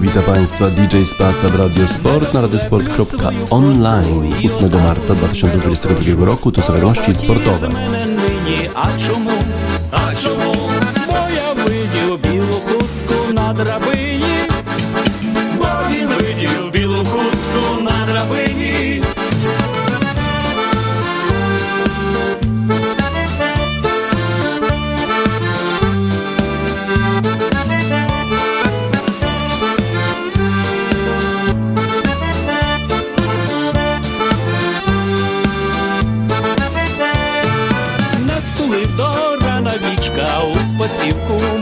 miejscu. Witam Państwa DJ Spaca w Radio Sport na radiosport.online 8 marca 2022 roku. To są gości sportowe. A czemu? A czemu? Na drabinie.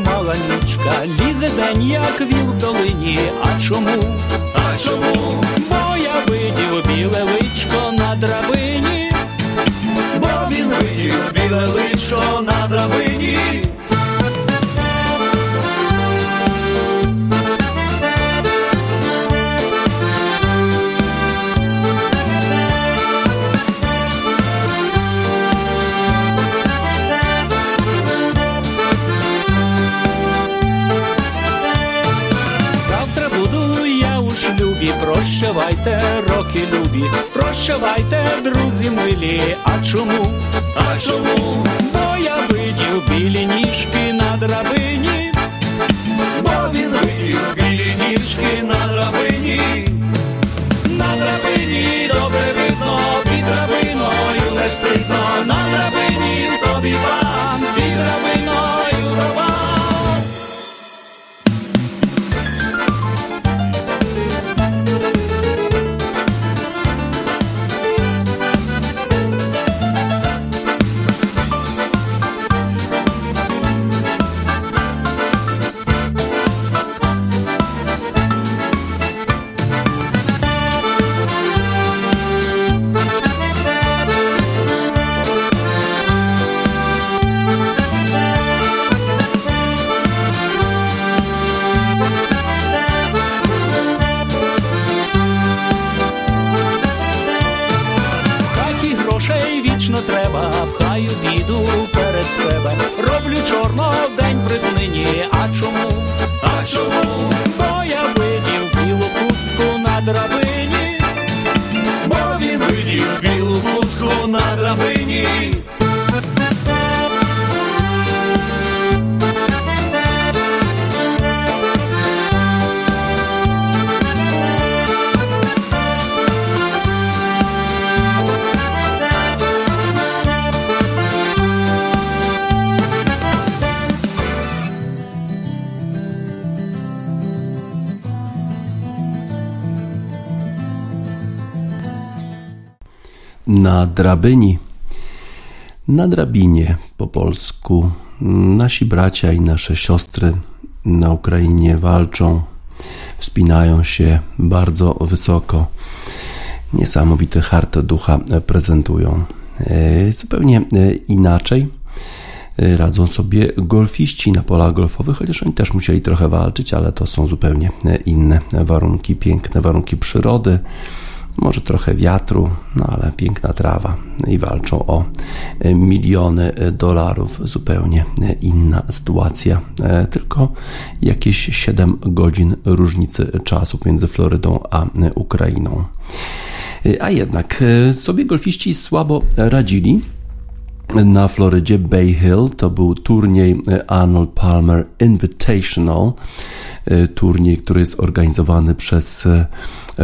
Мала нічка, лізе день, як віл в долині. А чому? А чому? Бо я видів біле личко на драбині. Бо він видів біле личко на драбині. Прощавайте, роки любі, прощавайте, друзі милі. А чому? А чому? Бо я видів білі ніжки на драбині. Бо він видів білі ніжки на драбині. Drabyni, na drabinie po polsku. Nasi bracia i nasze siostry na Ukrainie walczą, wspinają się bardzo wysoko. Niesamowity hart ducha prezentują. E, Zupełnie e, inaczej e, radzą sobie golfiści na polach golfowych, chociaż oni też musieli trochę walczyć, ale to są zupełnie inne warunki, piękne warunki przyrody, może trochę wiatru, no ale piękna trawa i walczą o e, miliony e, dolarów. Zupełnie e, inna sytuacja, tylko jakieś 7 godzin różnicy czasu między Florydą a Ukrainą. A jednak sobie golfiści słabo radzili na Florydzie Bay Hill. To był turniej Arnold Palmer Invitational. Turniej, który jest organizowany przez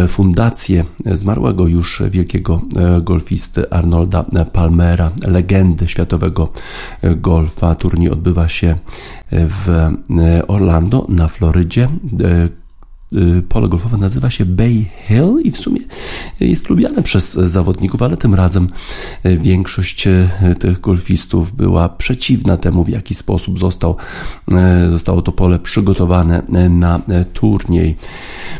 fundację zmarłego już wielkiego e, golfisty Arnolda Palmera, legendy światowego e, golfa. Turniej odbywa się w e, Orlando na Florydzie. Y, pole golfowe nazywa się Bay Hill i w sumie jest lubiane przez zawodników, ale tym razem y, większość y, tych golfistów była przeciwna temu, w jaki sposób został, zostało to pole przygotowane na turniej.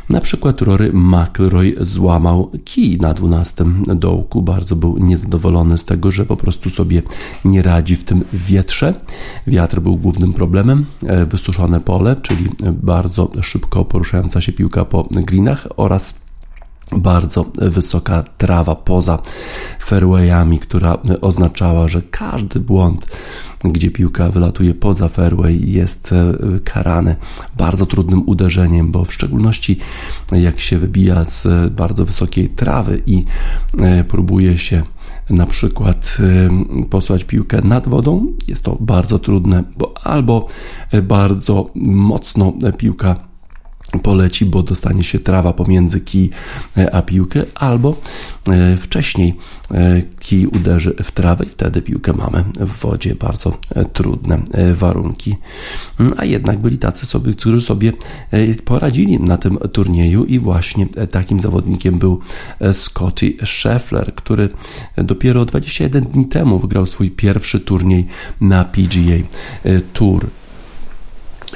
Na przykład Rory McIlroy złamał kij na 12 dołku. Bardzo był niezadowolony z tego, że po prostu sobie nie radzi w tym wietrze. Wiatr był głównym problemem. Wysuszone pole, czyli bardzo szybko się piłka po greenach oraz bardzo wysoka trawa poza fairwayami, która oznaczała, że każdy błąd, gdzie piłka wylatuje poza fairway, jest e, karany bardzo trudnym uderzeniem, bo w szczególności jak się wybija z bardzo wysokiej trawy i e, próbuje się na przykład e, posłać piłkę nad wodą, jest to bardzo trudne, bo albo bardzo mocno piłka poleci, bo dostanie się trawa pomiędzy kij e, a piłkę, albo e, wcześniej e, kij uderzy w trawę i wtedy piłkę mamy w wodzie. Bardzo trudne warunki. Mm, a jednak byli tacy sobie, którzy sobie poradzili na tym turnieju i właśnie takim zawodnikiem był Scotty Scheffler, który dopiero 21 dni temu wygrał swój pierwszy turniej na PGA Tour.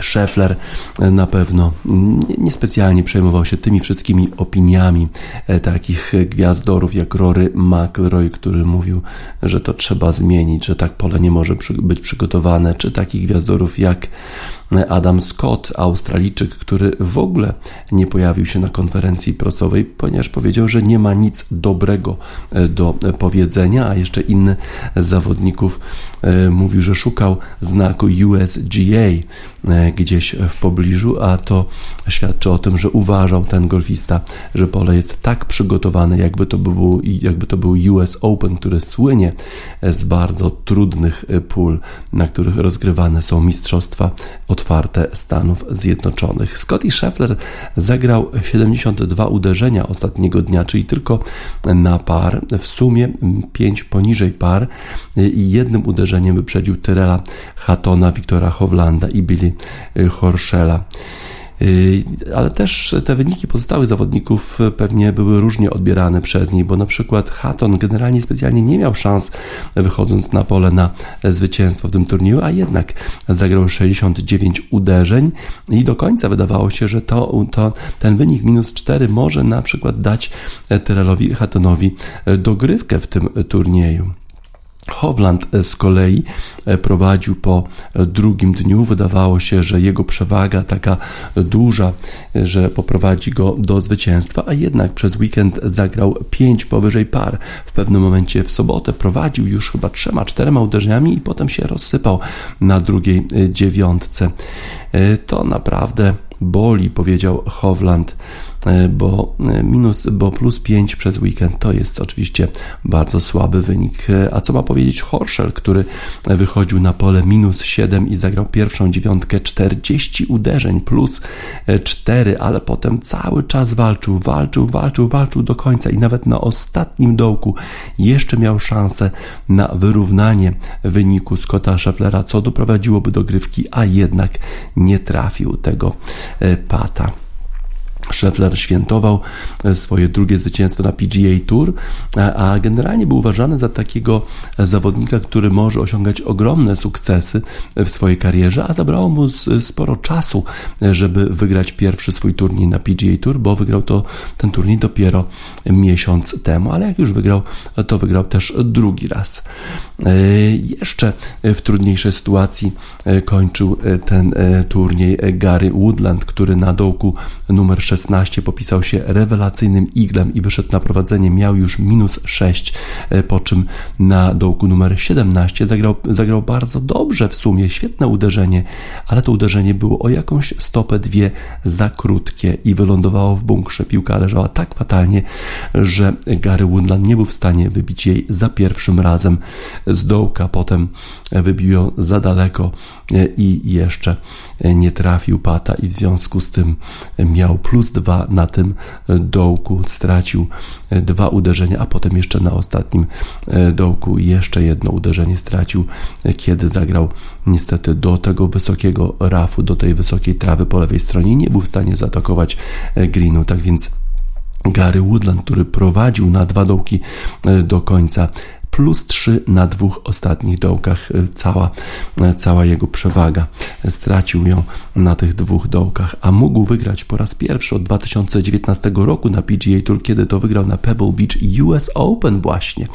Scheffler na pewno niespecjalnie przejmował się tymi wszystkimi opiniami e, takich gwiazdorów jak Rory McIlroy, który mówił, że to trzeba zmienić, że tak pole nie może być przygotowane, czy takich gwiazdorów jak Adam Scott, Australijczyk, który w ogóle nie pojawił się na konferencji prasowej, ponieważ powiedział, że nie ma nic dobrego e, do powiedzenia, a jeszcze inny z zawodników e, mówił, że szukał znaku USGA e, gdzieś w pobliżu, a to świadczy o tym, że uważał ten golfista, że pole jest tak przygotowane, jakby to był, jakby to był US Open, który słynie z bardzo trudnych pól, na których rozgrywane są mistrzostwa od otwarte Stanów Zjednoczonych. Scotty Scheffler zagrał 72 uderzenia ostatniego dnia, czyli tylko na par, w sumie 5 poniżej par i jednym uderzeniem wyprzedził Tyrella Hattona, Wiktora Hovlanda i Billy Horschela. Y, ale też te wyniki pozostałych zawodników pewnie były różnie odbierane przez nich, bo na przykład Hatton generalnie specjalnie nie miał szans wychodząc na pole na zwycięstwo w tym turnieju, a jednak zagrał 69 uderzeń i do końca wydawało się, że to, to ten wynik minus 4 może na przykład dać Tyrelowi Hattonowi dogrywkę w tym turnieju. Hovland z kolei e, prowadził po drugim dniu. Wydawało się, że jego przewaga taka duża, e, że poprowadzi go do zwycięstwa, a jednak przez weekend zagrał pięć powyżej par. W pewnym momencie w sobotę prowadził już chyba trzema, czterema uderzeniami i potem się rozsypał na drugiej e, dziewiątce. To naprawdę boli, powiedział Hovland. E, bo e, minus, bo plus 5 przez weekend to jest oczywiście bardzo słaby wynik. E, a co ma powiedzieć Horschel, który wychodził na pole minus 7 i zagrał pierwszą dziewiątkę 40 uderzeń plus 4, ale potem cały czas walczył, walczył, walczył, walczył do końca i nawet na ostatnim dołku jeszcze miał szansę na wyrównanie wyniku Scotta Schefflera, co doprowadziłoby do grywki, a jednak nie trafił tego pata. Scheffler świętował e, swoje drugie zwycięstwo na PGA Tour, a generalnie był uważany za takiego zawodnika, który może osiągać ogromne sukcesy w swojej karierze, a zabrało mu sporo czasu, e, żeby wygrać pierwszy swój turniej na PGA Tour, bo wygrał to ten turniej dopiero miesiąc temu, ale jak już wygrał, to wygrał też drugi raz. E, jeszcze w trudniejszej sytuacji kończył ten turniej Gary Woodland, który na dołku numer 16 16 popisał się rewelacyjnym iglem i wyszedł na prowadzenie. Miał już minus 6, e, po czym na dołku numer 17 zagrał, zagrał bardzo dobrze w sumie, świetne uderzenie, ale to uderzenie było o jakąś stopę, dwie za krótkie i wylądowało w bunkrze. Piłka leżała tak fatalnie, że Gary Woodland nie był w stanie wybić jej za pierwszym razem z dołka. Potem wybił ją za daleko e, i jeszcze nie trafił pata i w związku z tym miał plus dwa na tym dołku, stracił dwa uderzenia, a potem jeszcze na ostatnim dołku jeszcze jedno uderzenie stracił, kiedy zagrał niestety do tego wysokiego rafu, do tej wysokiej trawy po lewej stronie nie był w stanie zaatakować greenu, tak więc Gary Woodland, który prowadził na dwa dołki do końca, plus 3 na dwóch ostatnich dołkach. E, cała, e, cała jego przewaga. Stracił ją na tych dwóch dołkach, a mógł wygrać po raz pierwszy od 2019 roku na PGA Tour, kiedy to wygrał na Pebble Beach US Open właśnie.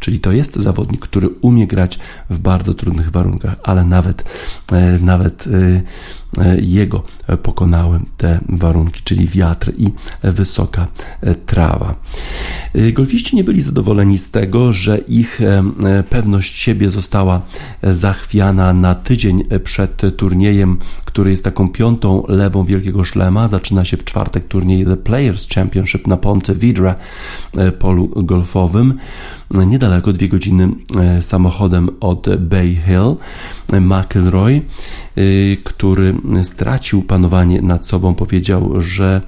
Czyli to jest zawodnik, który umie grać w bardzo trudnych warunkach, ale nawet, e, nawet jego pokonały te warunki, czyli wiatr i wysoka trawa. Golfiści nie byli zadowoleni z tego, że ich pewność siebie została zachwiana na tydzień przed turniejem, który jest taką piątą lewą Wielkiego Szlema. Zaczyna się w czwartek turniej The Players Championship na Ponte Vidra polu golfowym niedaleko, dwie godziny e, samochodem od Bay Hill. McElroy, e, który stracił panowanie nad sobą, powiedział, że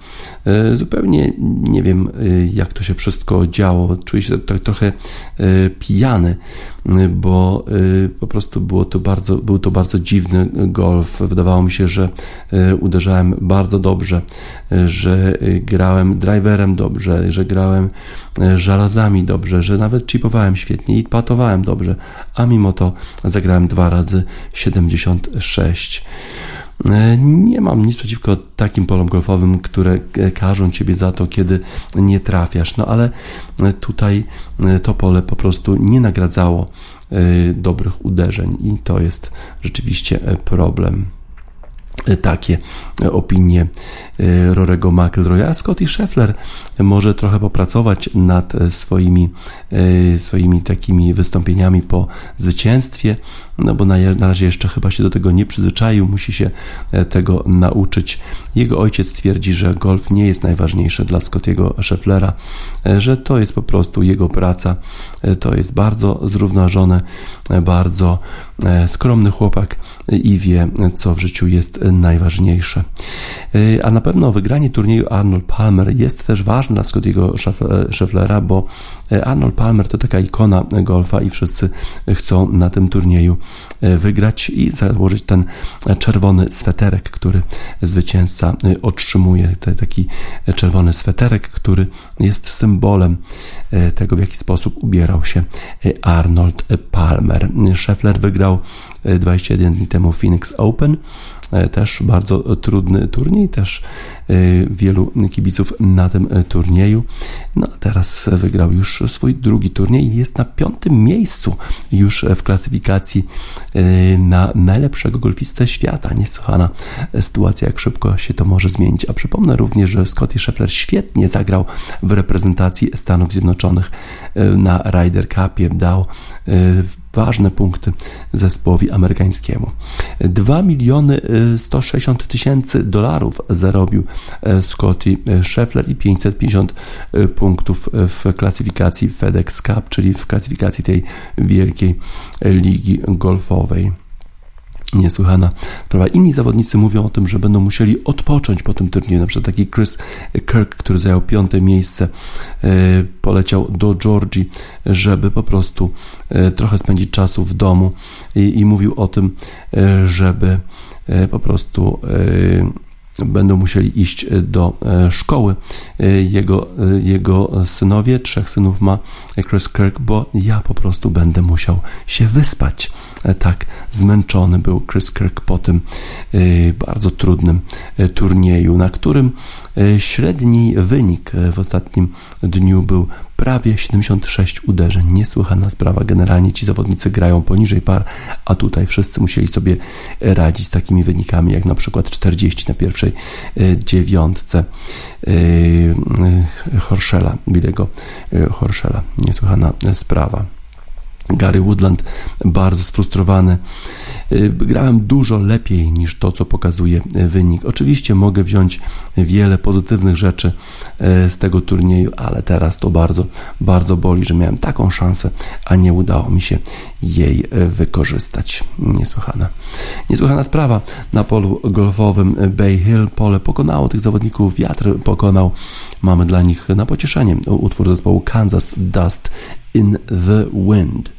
e, zupełnie nie wiem, jak to się wszystko działo. Czuję się trochę pijany, bo po prostu było to bardzo, był to bardzo dziwny golf. Wydawało mi się, że uderzałem bardzo dobrze, że grałem driverem dobrze, że grałem żelazami dobrze, że nawet chipowałem świetnie i patowałem dobrze, a mimo to zagrałem dwa razy 76. E, nie mam nic przeciwko takim polom golfowym, które każą ciebie za to, kiedy nie trafiasz, no ale tutaj e, to pole po prostu nie nagradzało e, dobrych uderzeń i to jest rzeczywiście problem takie opinie e, Rorego McIlroya. Scotty Scheffler może trochę popracować nad swoimi, e, swoimi takimi wystąpieniami po zwycięstwie, no bo na, na razie jeszcze chyba się do tego nie przyzwyczaił, musi się e, tego nauczyć. Jego ojciec twierdzi, że golf nie jest najważniejszy dla Scottiego Schefflera, że to jest po prostu jego praca, to jest bardzo zrównoważony, bardzo skromny chłopak i wie, co w życiu jest najważniejsze. Y, a na pewno wygranie turnieju Arnold Palmer jest też ważne dla Scottiego Schefflera, bo y, Arnold Palmer to taka ikona golfa i wszyscy chcą na tym turnieju y, wygrać i założyć ten czerwony sweterek, który zwycięzca otrzymuje. Taki czerwony sweterek, który jest symbolem tego, w jaki sposób ubierał się Arnold Palmer. Scheffler wygrał 21 dni temu Phoenix Open. E, też bardzo trudny turniej, też e, wielu kibiców na tym e, turnieju. No a teraz wygrał już swój drugi turniej i jest na piątym miejscu już w klasyfikacji na najlepszego golfistę świata. Niesłychana sytuacja, jak szybko się to może zmienić. A przypomnę również, że Scottie Scheffler świetnie zagrał w reprezentacji Stanów Zjednoczonych na Ryder Cupie. Dał ważne punkty zespołowi amerykańskiemu. 2 miliony 160 y, tysięcy dolarów zarobił y, Scotty Scheffler i 550 y, punktów w klasyfikacji FedEx Cup, czyli w klasyfikacji tej wielkiej ligi golfowej niesłychana sprawa. Inni zawodnicy mówią o tym, że będą musieli odpocząć po tym turnieju. Na przykład taki Chris Kirk, który zajął piąte miejsce, e, poleciał do Georgii, żeby po prostu e, trochę spędzić czasu w domu i, i mówił o tym, e, żeby po prostu będą musieli iść do szkoły. Jego, jego synowie, trzech synów ma Chris Kirk, bo ja po prostu będę musiał się wyspać. E, tak zmęczony był Chris Kirk po tym e, bardzo trudnym e, turnieju, na którym średni wynik w ostatnim dniu był prawie 76 uderzeń. Niesłychana sprawa. Generalnie ci zawodnicy grają poniżej par, a tutaj wszyscy musieli sobie radzić z takimi wynikami, jak na przykład 40 na pierwszej dziewiątce Horszela, Bilego Horszela. Niesłychana sprawa. Gary Woodland bardzo sfrustrowany. Y, grałem dużo lepiej niż to, co pokazuje y, wynik. Oczywiście mogę wziąć wiele pozytywnych rzeczy y, z tego turnieju, ale teraz to bardzo, bardzo boli, że miałem taką szansę, a nie udało mi się jej wykorzystać. Niesłychana. Niesłychana sprawa na polu golfowym Bay Hill. Pole pokonało tych zawodników, wiatr pokonał. Mamy dla nich na pocieszenie utwór zespołu Kansas Dust in the Wind.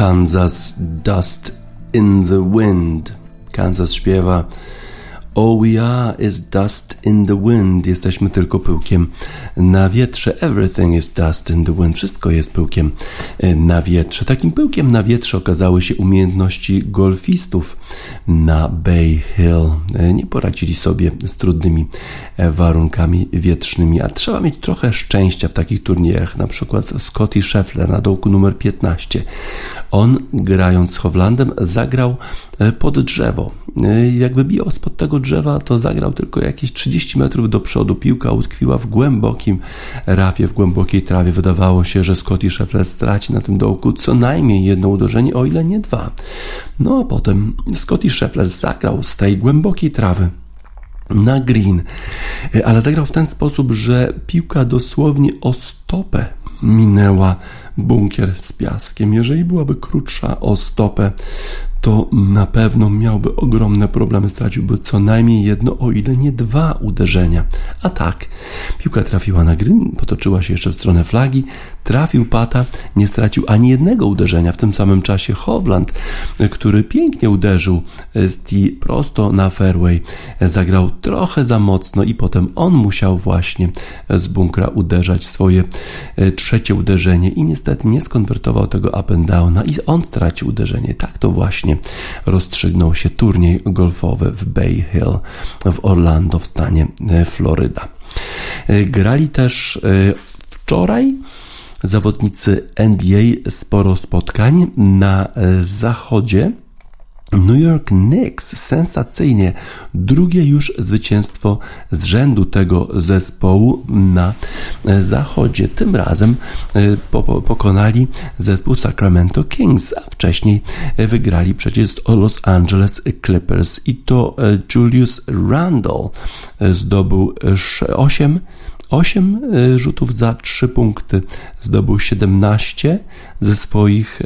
Kansas Dust in the Wind. Kansas śpiewa We are is dust in the wind. Jesteśmy tylko pyłkiem na wietrze. Everything is dust in the wind. Wszystko jest pyłkiem e, na wietrze. Takim pyłkiem na wietrze okazały się umiejętności golfistów na Bay Hill. E, nie poradzili sobie z trudnymi e, warunkami wietrznymi, a trzeba mieć trochę szczęścia w takich turniejach. Na przykład Scotty Scheffler na dołku numer 15. On grając z Hovlandem zagrał pod drzewo. Jak wybijał spod tego drzewa, to zagrał tylko jakieś 30 metrów do przodu. Piłka utkwiła w głębokim rafie, w głębokiej trawie. Wydawało się, że Scotty Scheffler straci na tym dołku co najmniej jedno uderzenie, o ile nie dwa. No a potem Scotty Scheffler zagrał z tej głębokiej trawy na green, ale zagrał w ten sposób, że piłka dosłownie o stopę minęła bunkier z piaskiem. Jeżeli byłaby krótsza o stopę, to na pewno miałby ogromne problemy, straciłby co najmniej jedno, o ile nie dwa uderzenia. A tak, piłka trafiła na green, potoczyła się jeszcze w stronę flagi, trafił pata, nie stracił ani jednego uderzenia. W tym samym czasie Hovland, który pięknie uderzył z tee prosto na fairway, zagrał trochę za mocno i potem on musiał właśnie z bunkra uderzać swoje e, trzecie uderzenie i niestety nie skonwertował tego up and downa i on stracił uderzenie. Tak to właśnie rozstrzygnął się turniej golfowy w Bay Hill w Orlando w stanie e, Floryda. E, grali też wczoraj zawodnicy NBA sporo spotkań na zachodzie. New York Knicks sensacyjnie drugie już zwycięstwo z rzędu tego zespołu na zachodzie. Tym razem e, pokonali zespół Sacramento Kings, a wcześniej wygrali przecież Los Angeles Clippers i to e, Julius Randle zdobył 8 8 e, rzutów za 3 punkty. Zdobył 17 ze swoich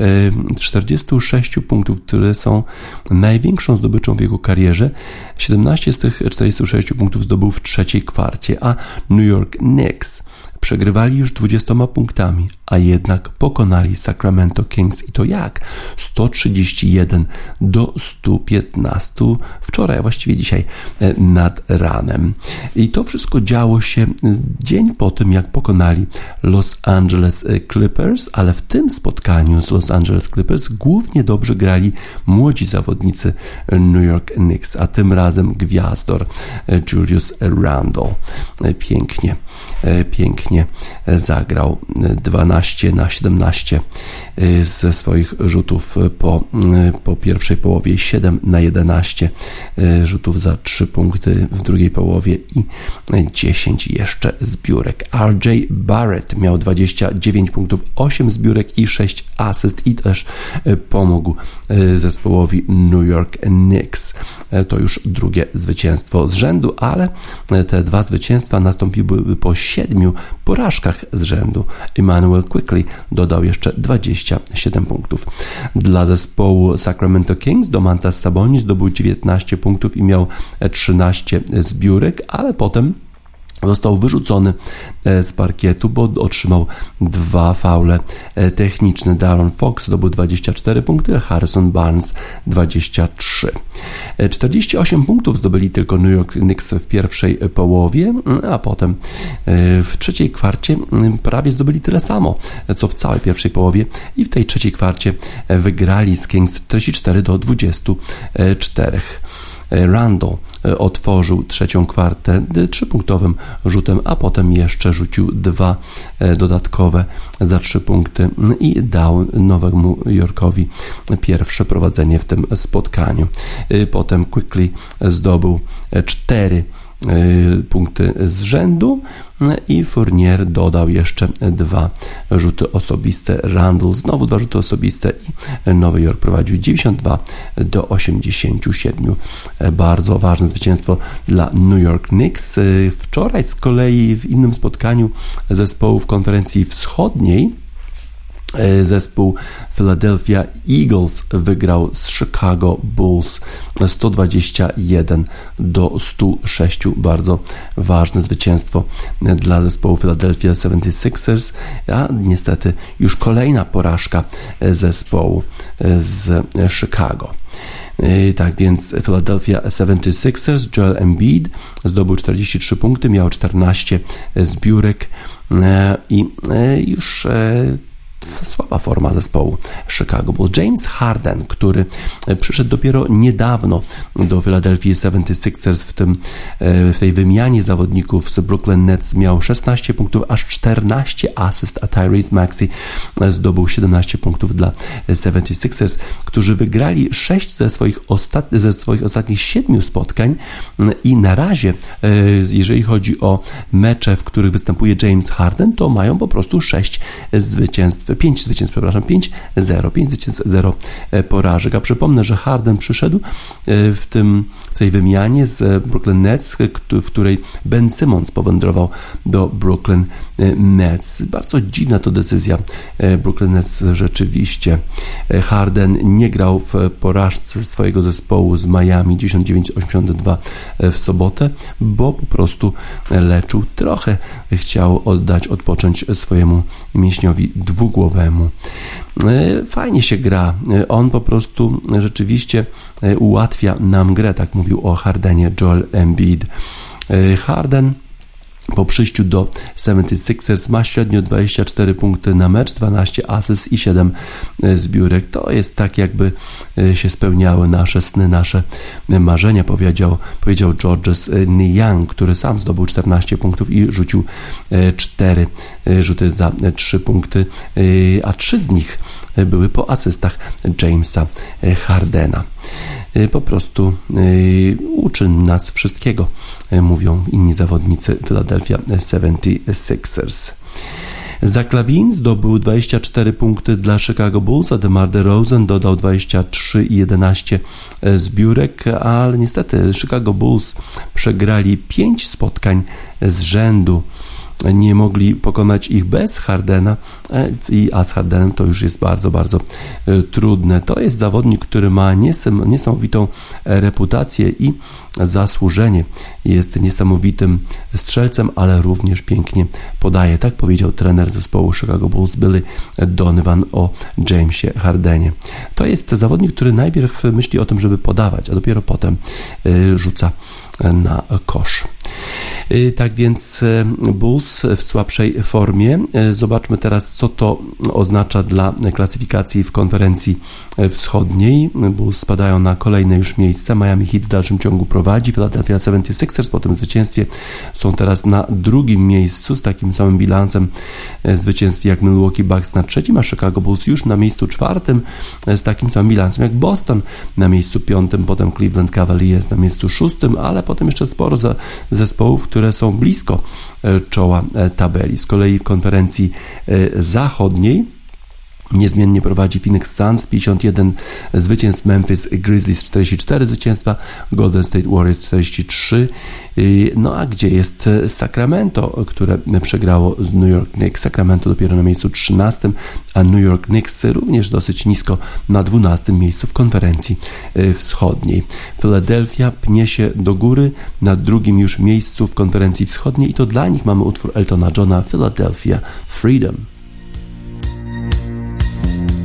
46 e, punktów, które są największą zdobyczą w jego karierze. 17 z tych 46 punktów zdobył w trzeciej kwarcie, a New York Knicks Przegrywali już 20 punktami, a jednak pokonali Sacramento Kings i to jak? 131 do 115 wczoraj, a właściwie dzisiaj e, nad ranem. I to wszystko działo się e, dzień po tym, jak pokonali Los Angeles e, Clippers, ale w tym spotkaniu z Los Angeles Clippers głównie dobrze grali młodzi zawodnicy New York Knicks, a tym razem gwiazdor Julius Randle. Pięknie, pięknie zagrał 12 na 17 ze swoich rzutów po, po pierwszej połowie, 7 na 11 rzutów za 3 punkty w drugiej połowie i 10 jeszcze zbiórek. RJ Barrett miał 29 punktów, 8 zbiórek i 6 asyst i też pomógł zespołowi New York Knicks. To już drugie zwycięstwo z rzędu, ale te dwa zwycięstwa nastąpiłyby po siedmiu porażkach z rzędu. Emmanuel Quickly dodał jeszcze 27 punktów. Dla zespołu Sacramento Kings Domantas Sabonis zdobył 19 punktów i miał 13 zbiórek, ale potem Został wyrzucony e, z parkietu, bo otrzymał dwa faule e, techniczne. Darren Fox zdobył 24 punkty, Harrison Barnes 23. 48 e, punktów zdobyli tylko New York Knicks w pierwszej połowie, a potem w trzeciej kwarcie prawie zdobyli tyle samo, co w całej pierwszej połowie i w tej trzeciej kwarcie wygrali z Kings 44 do 24. Randall e, otworzył trzecią kwartę trzypunktowym rzutem, a potem jeszcze rzucił dwa e, dodatkowe za trzy punkty i dał Nowemu Jorkowi pierwsze prowadzenie w tym spotkaniu. E, potem Quickly zdobył cztery punkty z rzędu i Fournier dodał jeszcze dwa rzuty osobiste. Randall znowu dwa rzuty osobiste i Nowy Jork prowadził 92 do 87. Bardzo ważne zwycięstwo dla New York Knicks. Wczoraj z kolei w innym spotkaniu zespołów konferencji wschodniej zespół Philadelphia Eagles wygrał z Chicago Bulls 121 do 106. Bardzo ważne zwycięstwo dla zespołu Philadelphia 76ers, a niestety już kolejna porażka zespołu z Chicago. E, tak więc Philadelphia 76ers, Joel Embiid zdobył 43 punkty, miał 14 zbiórek e, i już słaba forma zespołu Chicago Bulls. James Harden, który e, przyszedł dopiero niedawno do Philadelphia 76ers w, tym, e, w tej wymianie zawodników z Brooklyn Nets miał 16 punktów, aż 14 asyst, a Tyrese Maxey zdobył 17 punktów dla 76ers, którzy wygrali 6 ze swoich, ostat... ze swoich ostatnich 7 spotkań i na razie, e, jeżeli chodzi o mecze, w których występuje James Harden, to mają po prostu 6 zwycięstw 5 zwycięstw, przepraszam, 5-0, 5 zwycięstw, 0 e, porażek. A przypomnę, że Harden przyszedł e, w, tym, w tej wymianie z Brooklyn Nets, w której Ben Simmons powędrował do Brooklyn e, Nets. Bardzo dziwna to decyzja Brooklyn Nets rzeczywiście. Harden nie grał w porażce swojego zespołu z Miami 1982 w sobotę, bo po prostu leczył. Trochę chciał oddać, odpocząć swojemu mięśniowi dwugłowemu E, fajnie się gra. E, on po prostu rzeczywiście e, ułatwia nam grę, tak mówił o Hardenie Joel Embiid. Harden po przyjściu do 76ers ma średnio 24 punkty na mecz, 12 asyst i 7 zbiórek. To jest tak, jakby się spełniały nasze sny, nasze marzenia, powiedział, powiedział Georges Niang, który sam zdobył 14 punktów i rzucił 4 rzuty za 3 punkty, a 3 z nich były po asystach Jamesa Hardena. Po prostu uczy nas wszystkiego, mówią inni zawodnicy Philadelphia 76ers. Zaklawin zdobył 24 punkty dla Chicago Bulls, a DeMar DeRozan dodał 23 i 11 zbiórek, ale niestety Chicago Bulls przegrali 5 spotkań z rzędu nie mogli pokonać ich bez Hardena, a z Hardenem to już jest bardzo, bardzo trudne. To jest zawodnik, który ma niesamowitą reputację i zasłużenie. Jest niesamowitym strzelcem, ale również pięknie podaje. Tak powiedział trener zespołu Chicago Bulls Billy Donovan o Jamesie Hardenie. To jest zawodnik, który najpierw myśli o tym, żeby podawać, a dopiero potem rzuca na kosz. Y, tak więc y, Bulls w słabszej formie. Y, zobaczmy teraz, co to oznacza dla klasyfikacji w konferencji wschodniej. Bulls spadają na kolejne już miejsce. Miami Heat w dalszym ciągu prowadzi. Philadelphia 76ers po tym zwycięstwie są teraz na drugim miejscu z takim samym bilansem zwycięstwie jak Milwaukee Bucks na trzecim, a Chicago Bulls już na miejscu czwartym z takim samym bilansem jak Boston na miejscu piątym, potem Cleveland Cavaliers na miejscu szóstym, ale potem jeszcze sporo zespołów, które są blisko e, czoła e, tabeli. Z kolei w konferencji e, zachodniej Niezmiennie prowadzi Phoenix Suns 51 zwycięstw, Memphis Grizzlies 44 zwycięstwa, Golden State Warriors 43. No a gdzie jest Sacramento, które przegrało z New York Knicks? Sacramento dopiero na miejscu 13, a New York Knicks również dosyć nisko na 12 miejscu w konferencji wschodniej. Philadelphia pnie się do góry na drugim już miejscu w konferencji wschodniej i to dla nich mamy utwór Eltona Johna Philadelphia Freedom. Bye.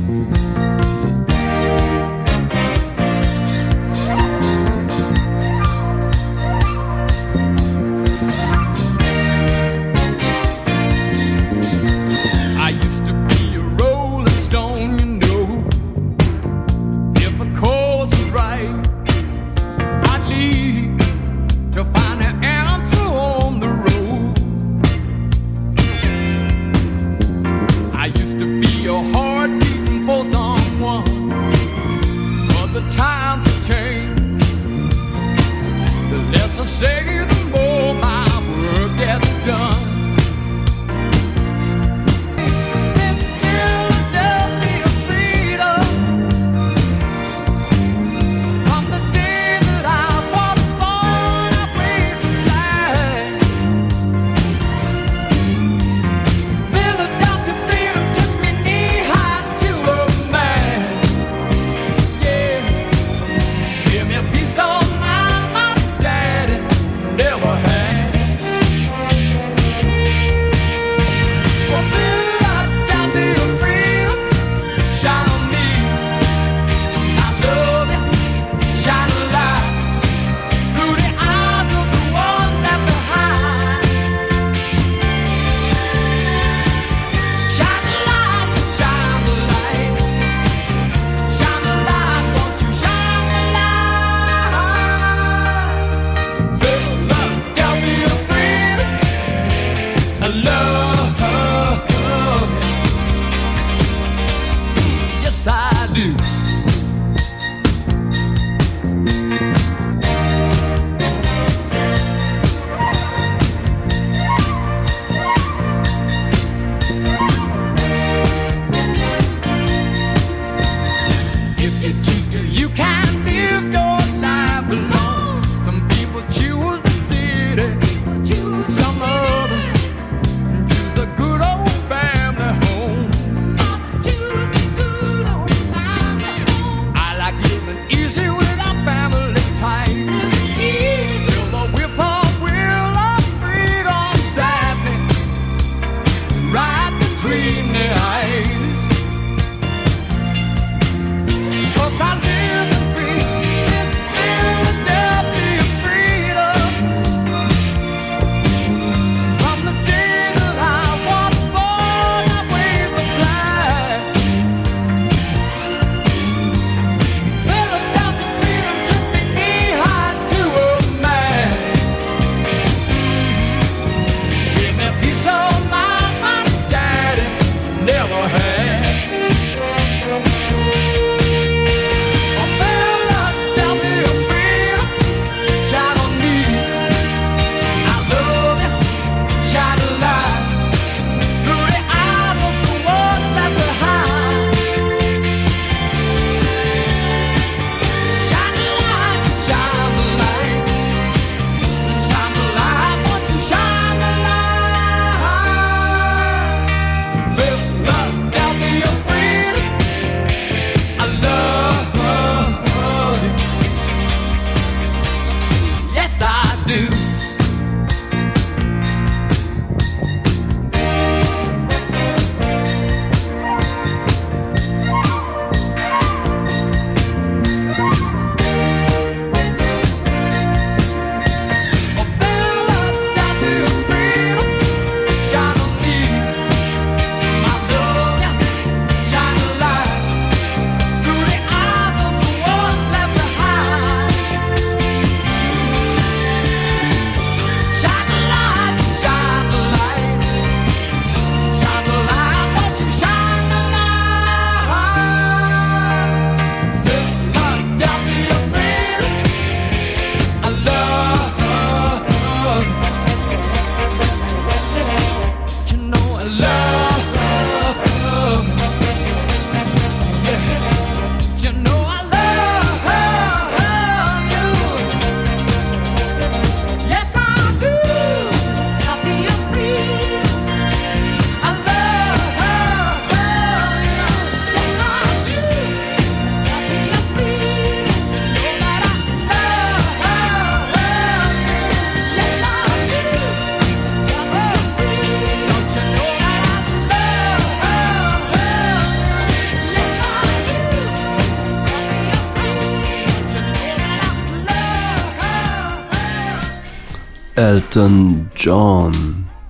Elton John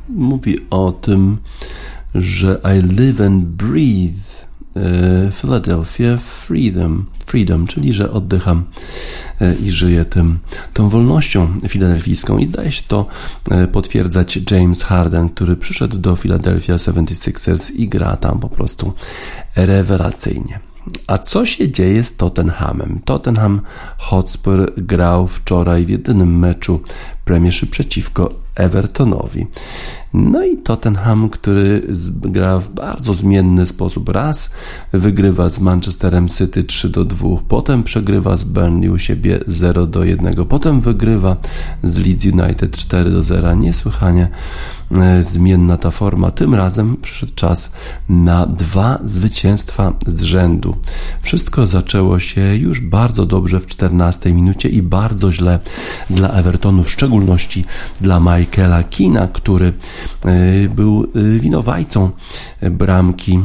mówi o tym, że I live and breathe e, Philadelphia Freedom, freedom, czyli że oddycham e, i żyję tym, tą wolnością filadelfijską. I zdaje się to e, potwierdzać James Harden, który przyszedł do Philadelphia 76ers i gra tam po prostu rewelacyjnie. A co się dzieje z Tottenhamem? Tottenham Hotspur grał wczoraj w jedynym meczu Premiership przeciwko Evertonowi. No i Tottenham, który gra w bardzo zmienny sposób. Raz wygrywa z Manchesterem City 3 do 2, potem przegrywa z Burnley u siebie 0 do 1, potem wygrywa z Leeds United 4 do 0. Niesłychanie e, zmienna ta forma. Tym razem przyszedł czas na dwa zwycięstwa z rzędu. Wszystko zaczęło się już bardzo dobrze w 14 minucie i bardzo źle dla Evertonu, w szczególności dla Michaela Kina, który był e, winowajcą bramki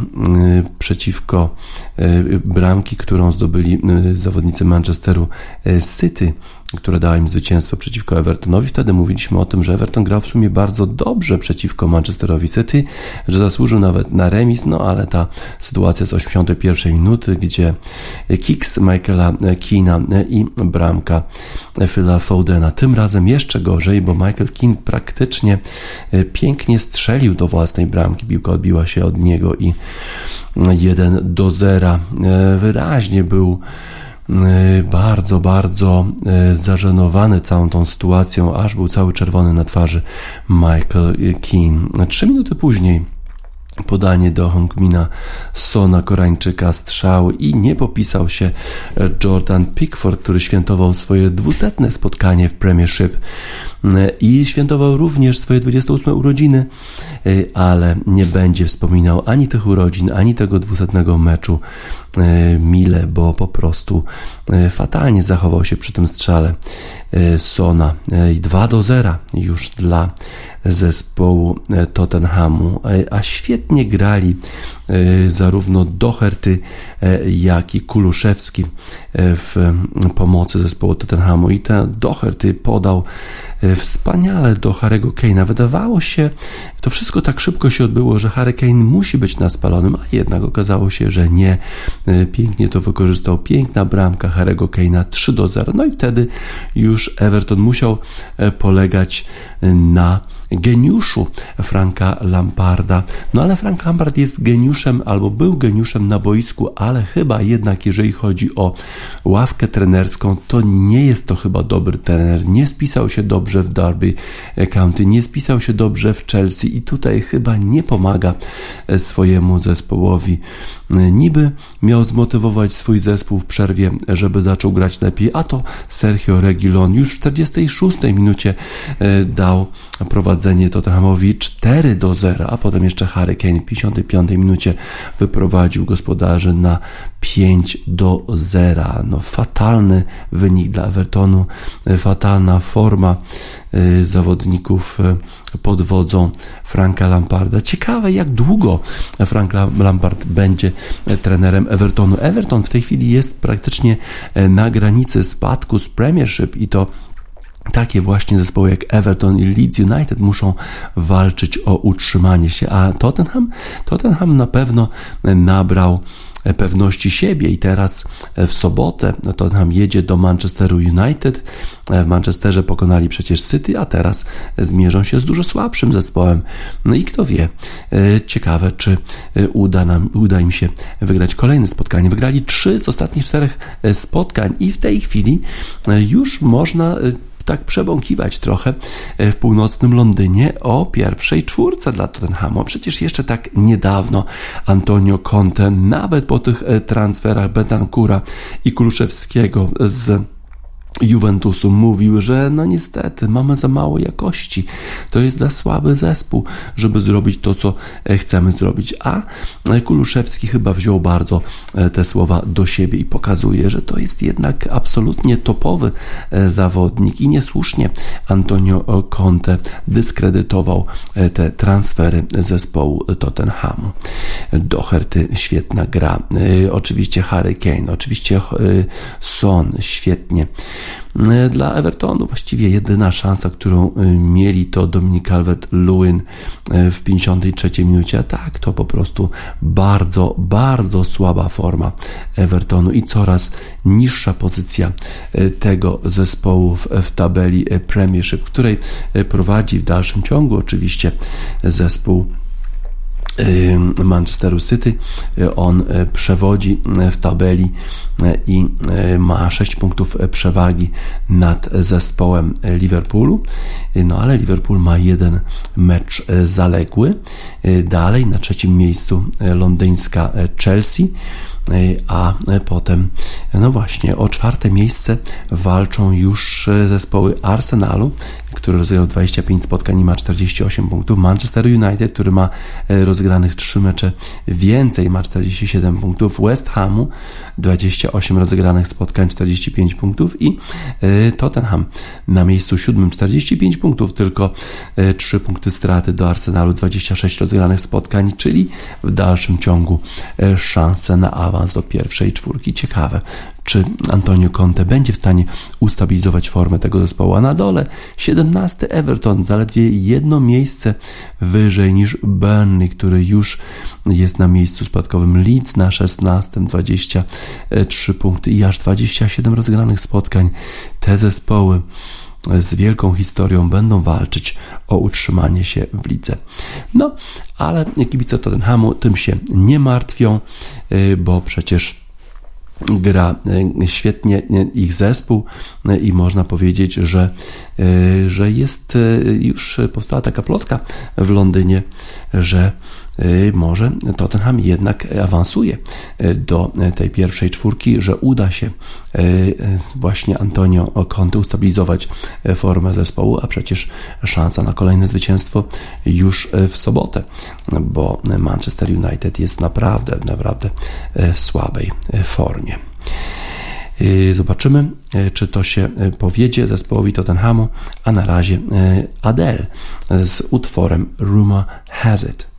przeciwko bramki, którą zdobyli zawodnicy Manchesteru City które dała im zwycięstwo przeciwko Evertonowi. Wtedy mówiliśmy o tym, że Everton grał w sumie bardzo dobrze przeciwko Manchesterowi City, że zasłużył nawet na remis, no ale ta sytuacja z 81 minuty, gdzie kicks Michaela Keena i bramka Phila Fodena. Tym razem jeszcze gorzej, bo Michael Keane praktycznie pięknie strzelił do własnej bramki. Piłka odbiła się od niego i 1 do 0. Wyraźnie był Y, bardzo, bardzo y, zażenowany całą tą sytuacją, aż był cały czerwony na twarzy Michael Keane. Trzy minuty później podanie do Hongmina Sona Koreańczyka strzał i nie popisał się Jordan Pickford, który świętował swoje dwusetne spotkanie w Premiership i świętował również swoje 28 urodziny, ale nie będzie wspominał ani tych urodzin, ani tego dwusetnego meczu mile, bo po prostu fatalnie zachował się przy tym strzale Sona. 2 do 0 już dla zespołu e, Tottenhamu, e, a świetnie grali e, zarówno Doherty, jak i Kuluszewski w pomocy zespołu Tottenhamu i ten Doherty podał wspaniale do Harry'ego Kane'a. Wydawało się, to wszystko tak szybko się odbyło, że Harry Kane musi być na spalonym, a jednak okazało się, że nie. Pięknie to wykorzystał. Piękna bramka Harry'ego Kane'a 3 do 0. No i wtedy już Everton musiał polegać na geniuszu Franka Lamparda. No ale Frank Lampard jest geniuszem albo był geniuszem na boisku, ale chyba jednak jeżeli chodzi o ławkę trenerską, to nie jest to chyba dobry trener. Nie spisał się dobrze w Derby County, nie spisał się dobrze w Chelsea i tutaj chyba nie pomaga swojemu zespołowi. Niby miał zmotywować swój zespół w przerwie, żeby zaczął grać lepiej, a to Sergio Regilon już w 46 minucie e, dał prowadzenie Tottenhamowi 4 do 0, a potem jeszcze Harry Kane w 55 minucie wyprowadził gospodarzy na 5 do 0. No fatalny wynik dla Evertonu, e, fatalna forma e, zawodników pod wodzą Franka Lamparda. Ciekawe jak długo Frank Lampard będzie trenerem Evertonu. Everton w tej chwili jest praktycznie na granicy spadku z Premiership i to takie właśnie zespoły jak Everton i Leeds United muszą walczyć o utrzymanie się, a Tottenham, Tottenham na pewno nabrał pewności siebie i teraz w sobotę Tottenham jedzie do Manchesteru United. W Manchesterze pokonali przecież City, a teraz zmierzą się z dużo słabszym zespołem. No i kto wie, ciekawe czy uda, nam, uda im się wygrać kolejne spotkanie. Wygrali trzy z ostatnich czterech spotkań i w tej chwili już można tak przebąkiwać trochę e, w północnym Londynie o pierwszej czwórce dla Tottenhamu. Przecież jeszcze tak niedawno Antonio Conte, nawet po tych e, transferach Betancura i Kruszewskiego z Juventusu mówił, że no niestety mamy za mało jakości. To jest za słaby zespół, żeby zrobić to, co e, chcemy zrobić. A e, Kuluszewski chyba wziął bardzo e, te słowa do siebie i pokazuje, że to jest jednak absolutnie topowy zawodnik i niesłusznie Antonio Conte dyskredytował te transfery zespołu Tottenhamu. Doherty, świetna gra. Oczywiście Harry Kane, oczywiście Son, świetnie Dla Evertonu właściwie jedyna szansa, którą mieli to Dominik Calvert-Lewin w 53 minucie. Tak, to po prostu bardzo, bardzo słaba forma Evertonu i coraz niższa pozycja tego zespołu w tabeli Premiership, której prowadzi w dalszym ciągu oczywiście zespół Manchesteru City. On e, przewodzi e, w tabeli e, i ma 6 punktów przewagi nad zespołem Liverpoolu. No ale Liverpool ma jeden mecz zaległy. Dalej na trzecim miejscu londyńska Chelsea a potem, no właśnie, o czwarte miejsce walczą już zespoły Arsenalu, który rozegrał 25 spotkań i ma 48 punktów. Manchester United, który ma e, rozegranych 3 mecze więcej, ma 47 punktów. West Hamu 28 rozegranych spotkań, 45 punktów i e, Tottenham na miejscu siódmym 45 punktów, tylko 3 e, punkty straty do Arsenalu, 26 rozegranych spotkań, czyli w dalszym ciągu szanse na awans do pierwszej czwórki. Ciekawe, czy Antonio Conte będzie w stanie ustabilizować formę tego zespołu, a na dole 17 Everton, zaledwie jedno miejsce wyżej niż Burnley, który już jest na miejscu spadkowym, Leeds na 16, 23 punkty i aż 27 rozgranych spotkań. Te zespoły z wielką historią będą walczyć o utrzymanie się w lidze. No, ale kibice Tottenhamu tym się nie martwią, y, bo przecież gra e, świetnie ich zespół e, i można powiedzieć, że, e, że jest już powstała taka plotka w Londynie, że może Tottenham jednak awansuje do tej pierwszej czwórki, że uda się właśnie Antonio Conte ustabilizować formę zespołu, a przecież szansa na kolejne zwycięstwo już w sobotę, bo Manchester United jest naprawdę, naprawdę słabej formie. Zobaczymy, czy to się powiedzie zespołowi Tottenhamu, a na razie Adele z utworem Rumor Has It.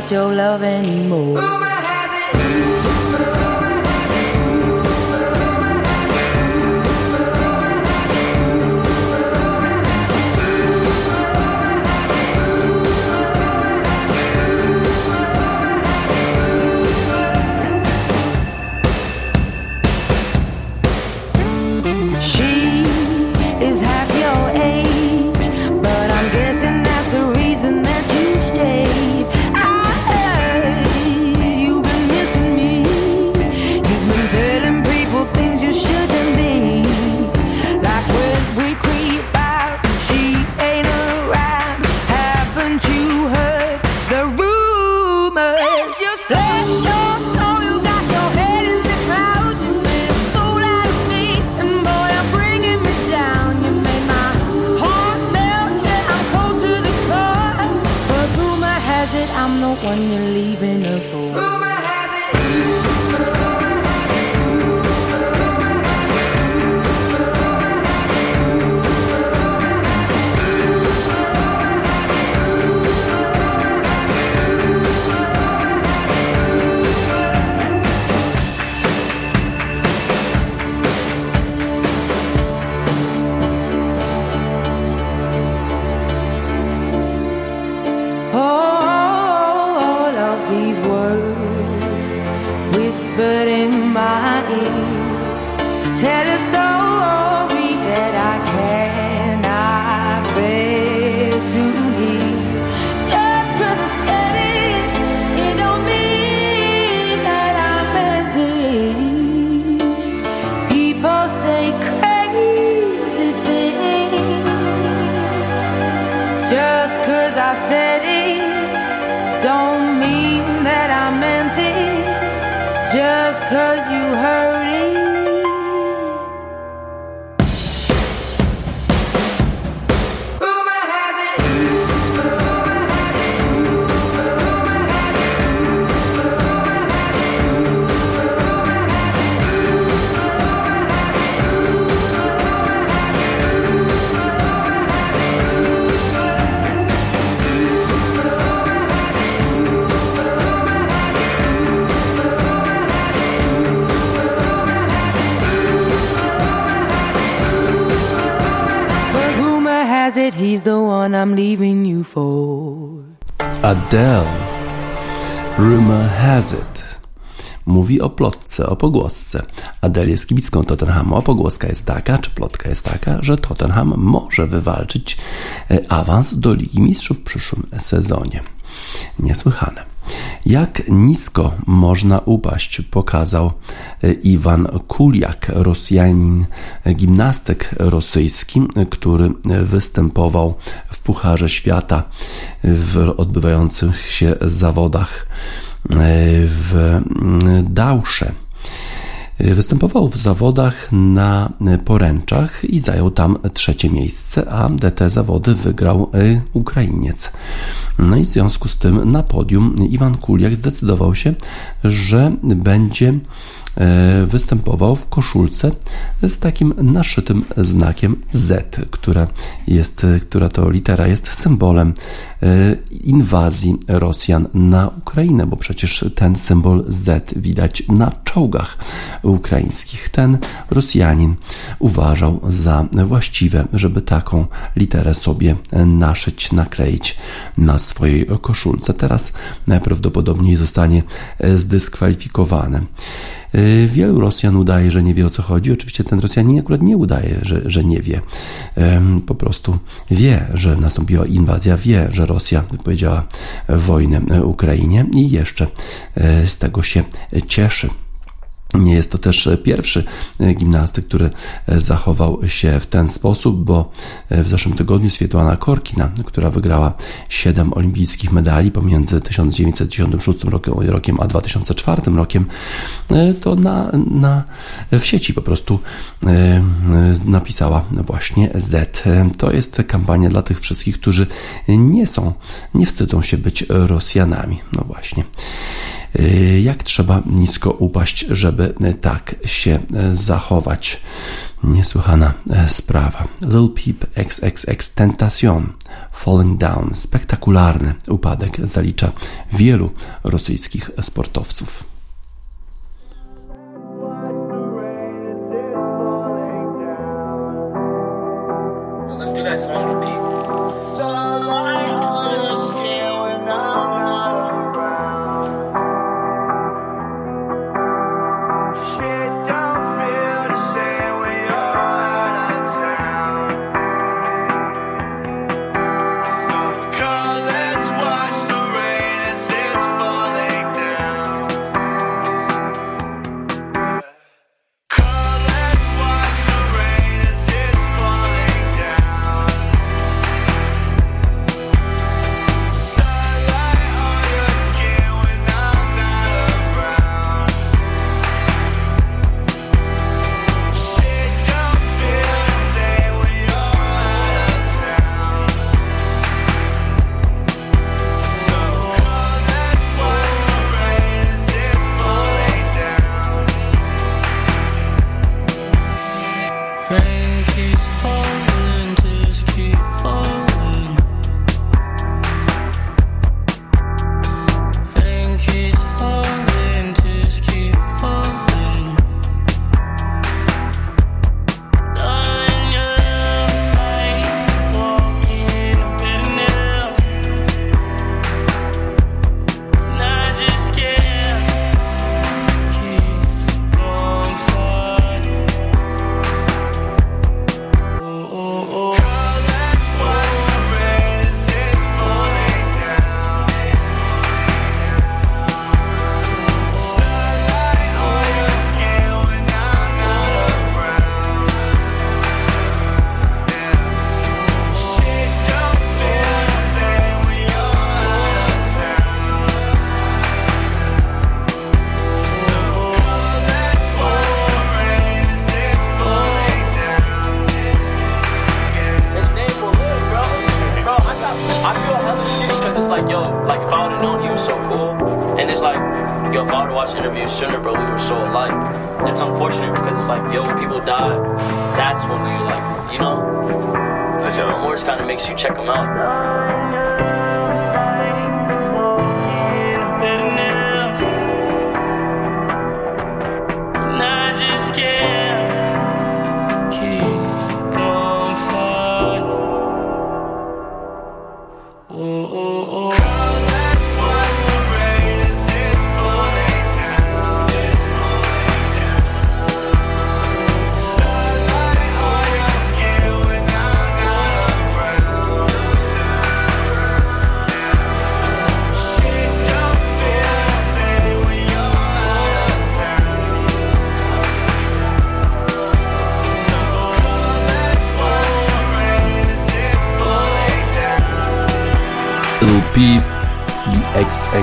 Got your love anymore. Cause you heard it he's the one I'm leaving you for. Adele. Rumor has it. Mówi o plotce, o pogłosce. Adele jest kibicką Tottenhamu, a pogłoska jest taka, czy plotka jest taka, że Tottenham może wywalczyć e, awans do Ligi Mistrzów w przyszłym sezonie. Niesłychane. Jak nisko można upaść, pokazał e, Iwan Kuliak, Rosjanin, e, gimnastyk rosyjski, e, który występował w Pucharze Świata w odbywających się zawodach w Dausze. Występował w zawodach na poręczach i zajął tam trzecie miejsce, a te zawody wygrał Ukrainiec. No i w związku z tym na podium Iwan Kuliak zdecydował się, że będzie występował w koszulce z takim naszytym znakiem Z, która, jest, która to litera jest symbolem inwazji Rosjan na Ukrainę, bo przecież ten symbol Z widać na czołgach ukraińskich. Ten Rosjanin uważał za właściwe, żeby taką literę sobie naszyć, nakleić na swojej koszulce. Teraz najprawdopodobniej zostanie zdyskwalifikowane. Wielu Rosjan udaje, że nie wie o co chodzi. Oczywiście ten Rosjanin akurat nie udaje, że, że nie wie. Po prostu wie, że nastąpiła inwazja, wie, że Rosja wypowiedziała wojnę Ukrainie i jeszcze z tego się cieszy. Nie jest to też pierwszy gimnastyk, który zachował się w ten sposób, bo w zeszłym tygodniu Swietłana Korkina, która wygrała 7 olimpijskich medali pomiędzy 1996 rokiem, rokiem a 2004 rokiem, to na, na, w sieci po prostu napisała właśnie Z. To jest kampania dla tych wszystkich, którzy nie są, nie wstydzą się być Rosjanami. No właśnie jak trzeba nisko upaść, żeby tak się zachować. Niesłychana sprawa. Lil Peep XXX Tentacion Falling Down. Spektakularny upadek zalicza wielu rosyjskich sportowców.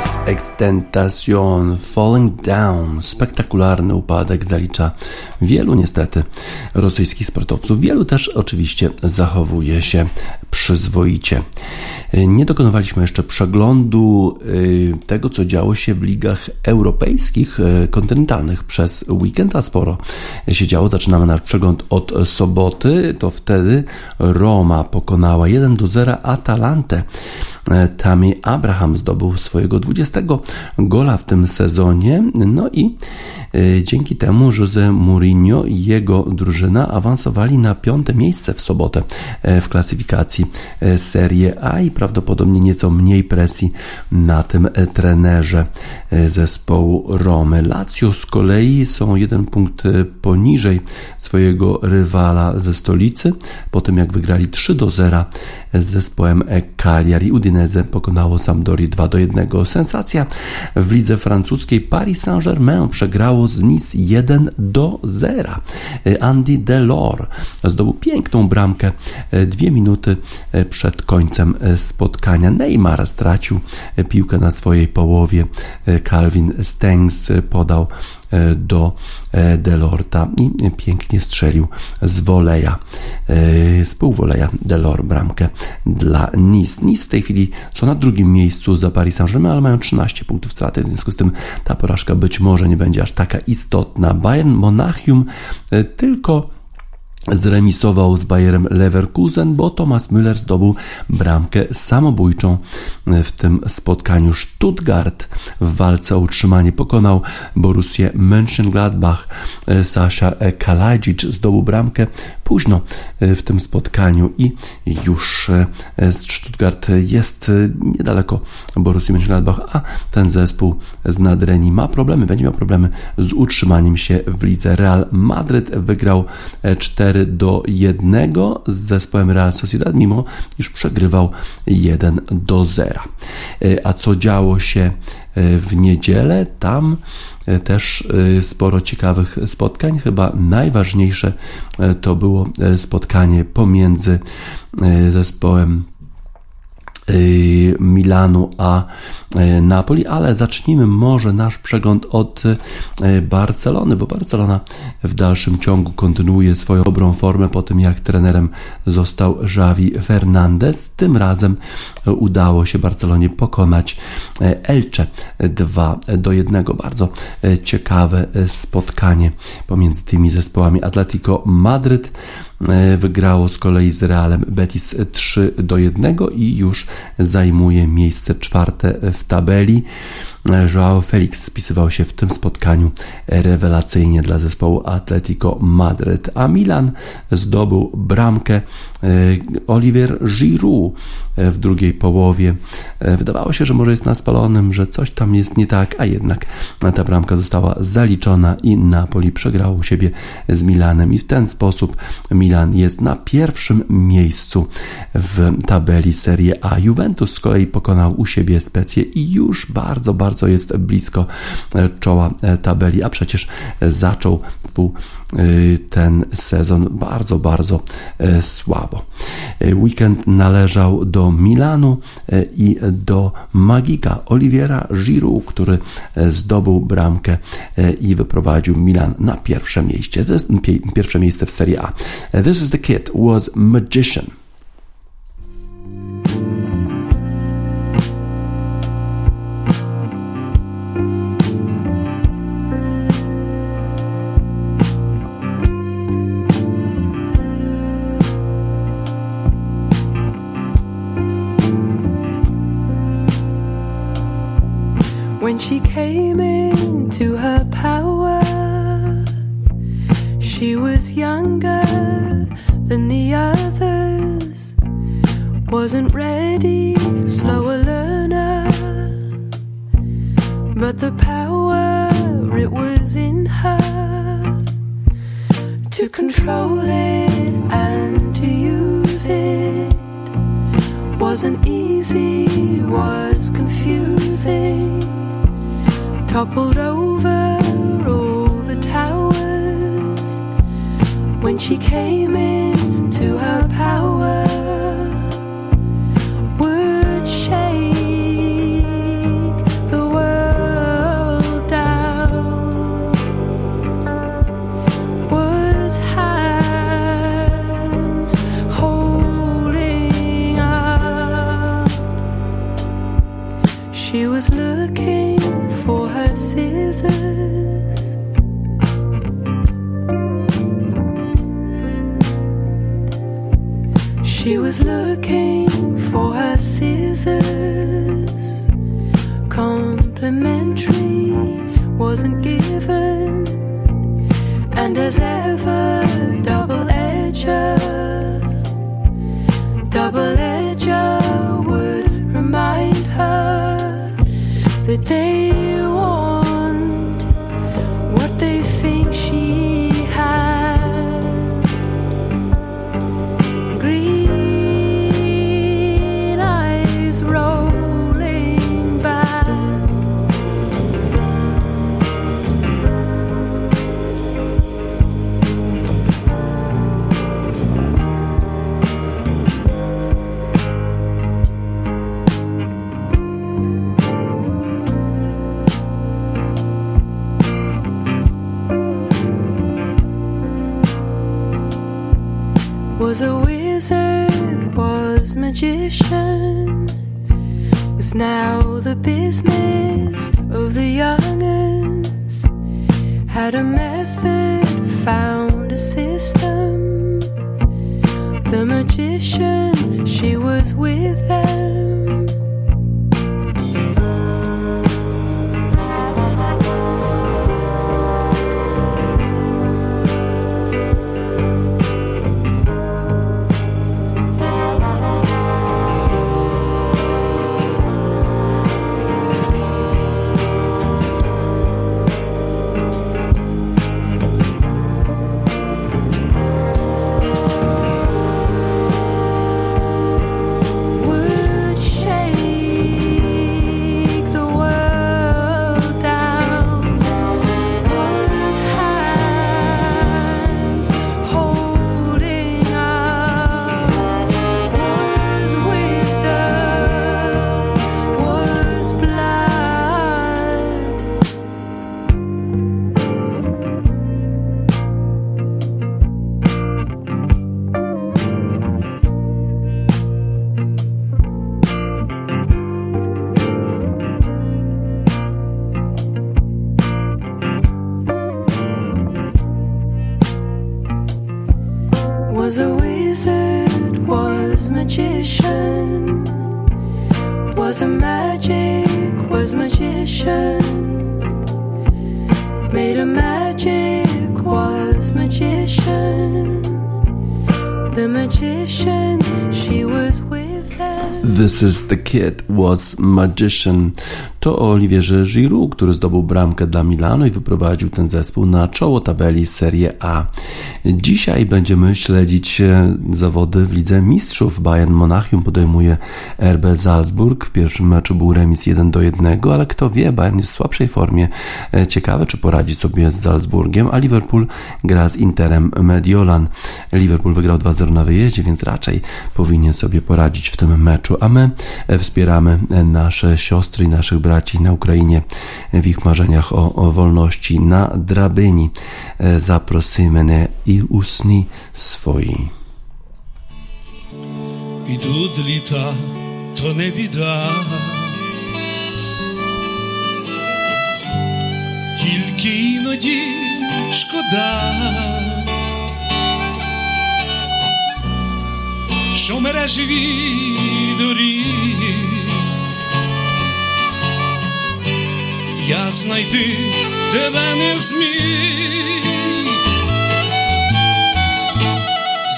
I XXX Tentacion Falling Down. Spektakularny upadek zalicza wielu niestety rosyjskich sportowców. Wielu też oczywiście zachowuje się przyzwoicie. Nie dokonywaliśmy jeszcze przeglądu y, tego, co działo się w ligach europejskich, y, kontynentalnych przez weekend, a sporo się działo. Zaczynamy nasz przegląd od soboty. To wtedy Roma pokonała 1 do 0 Atalantę. E, Tammy Abraham zdobył swojego 20 gola w tym sezonie. No i e, dzięki temu Jose Mourinho i jego drużyna awansowali na piąte miejsce w sobotę e, w klasyfikacji Serie A i prawdopodobnie nieco mniej presji na tym trenerze zespołu Romy. Lazio z kolei są jeden punkt poniżej swojego rywala ze stolicy, po tym jak wygrali 3 do 0 z zespołem Cagliari. Udinese pokonało Sampdori 2 do 1. Sensacja w lidze francuskiej Paris Saint-Germain przegrało z Nice 1 do 0. Andy Delors zdobył piękną bramkę dwie minuty przed końcem spotkania. Neymar stracił piłkę na swojej połowie. Calvin Stengs podał do Delorta i pięknie strzelił z woleja, z półwoleja Delor bramkę dla Nice. Nice w tej chwili są na drugim miejscu za Paris Saint-Germain, ale mają 13 punktów straty, w związku z tym ta porażka być może nie będzie aż taka istotna. Bayern Monachium tylko zremisował z Bayerem Leverkusen, bo Thomas Müller zdobył bramkę samobójczą w tym spotkaniu. Stuttgart w walce o utrzymanie pokonał Borussię Mönchengladbach. Sasha Kalajic zdobył bramkę późno w tym spotkaniu i już Stuttgart jest niedaleko Borussii Mönchengladbach, a ten zespół z Nadrenii ma problemy, będzie miał problemy z utrzymaniem się w lidze. Real Madryt wygrał 4 do 1 z zespołem Real Sociedad, mimo iż przegrywał 1 do 0. A co działo się w niedzielę? Tam też sporo ciekawych spotkań. Chyba najważniejsze to było spotkanie pomiędzy zespołem Milanu a Napoli, ale zacznijmy może nasz przegląd od Barcelony, bo Barcelona w dalszym ciągu kontynuuje swoją dobrą formę po tym, jak trenerem został Xavi Fernandez. Tym razem udało się Barcelonie pokonać Elche 2 do 1. Bardzo ciekawe spotkanie pomiędzy tymi zespołami. Atletico Madryt wygrało z kolei z Realem Betis 3 do 1 i już zajmuje miejsce czwarte w tabeli. Joao Felix spisywał się w tym spotkaniu rewelacyjnie dla zespołu Atletico Madryt, a Milan zdobył bramkę Olivier Giroud w drugiej połowie. Wydawało się, że może jest na spalonym, że coś tam jest nie tak, a jednak ta bramka została zaliczona i Napoli przegrał u siebie z Milanem i w ten sposób Milan jest na pierwszym miejscu w tabeli Serie A. Juventus z kolei pokonał u siebie Specję i już bardzo, bardzo jest blisko czoła tabeli, a przecież zaczął ten sezon bardzo, bardzo słabo. Weekend należał do Milanu i do Magika Oliviera Giroud, który zdobył bramkę i wyprowadził Milan na pierwsze miejsce. Pierwsze miejsce w Serie A. This is the kid was Magician. Her power. She was younger than the others, wasn't ready, slower learner. But the power, it was in her to control it and to use it. Wasn't easy, was confusing. Toppled over all the towers when she came into her power. The Kid was Magician. To o Oliwierze Giroud, który zdobył bramkę dla Milanu i wyprowadził ten zespół na czoło tabeli Serie A. Dzisiaj będziemy śledzić e, zawody w Lidze Mistrzów. Bayern Monachium podejmuje RB Salzburg. W pierwszym meczu był remis 1 do 1, ale kto wie, Bayern jest w słabszej formie. E, Ciekawe, czy poradzi sobie z Salzburgiem, a Liverpool gra z Interem Mediolan. Liverpool wygrał 2-0 na wyjeździe, więc raczej powinien sobie poradzić w tym meczu, a my e, wspieramy nasze siostry i naszych braci na Ukrainie w ich marzeniach o, o wolności na drabyni. Zaprosimy mnie i usni svoji. Idu lita, to ne bi Тільки іноді шкода, що мережі доріг я знайти тебе не зміг.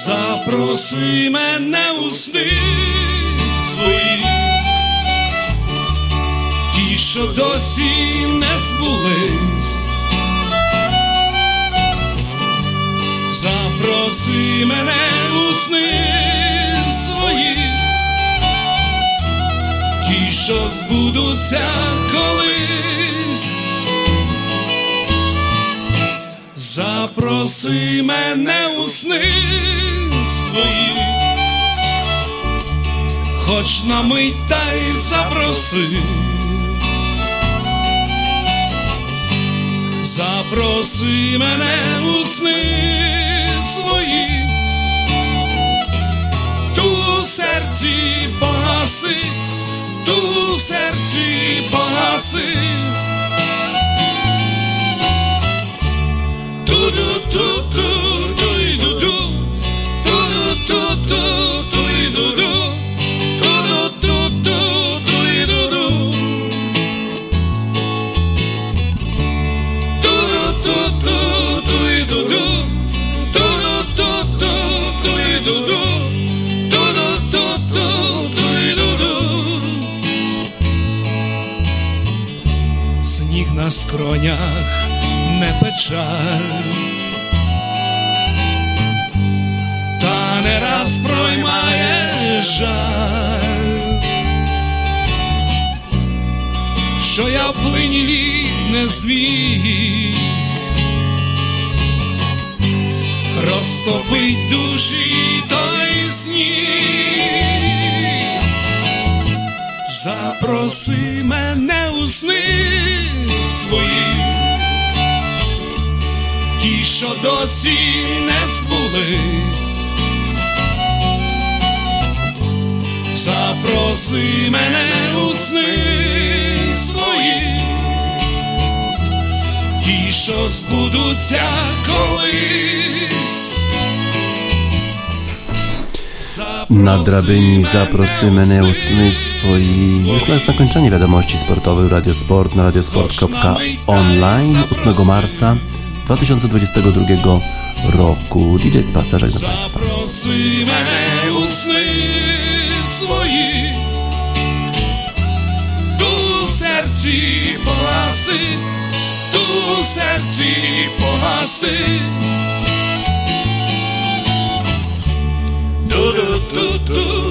Запроси мене у сни свої, ті, що досі не збулись. Запроси мене у сни свої, ті, що збудуться колись. Запроси мене у сни свої, хоч на мить та й запроси. Запроси мене у сни свої, ту серці погаси, ту серці погаси. Ту-ду-ту-ту, на скронях не печаль, не раз проймає жаль, що я в не зміг розтопить душі той сніг. Запроси мене у сни свої, що досі не збулись. Запроси мене у сни свої, ті, що збудуться колись. Na drabyni zaprosy menę u sny swoi. Już na zakończenie wiadomości sportowych Radio Sport na radiosport.online 8 marca 2022 roku. DJ Spaca, żegnam Państwa. certi pohasi, tu serci pohasi. Do do do do.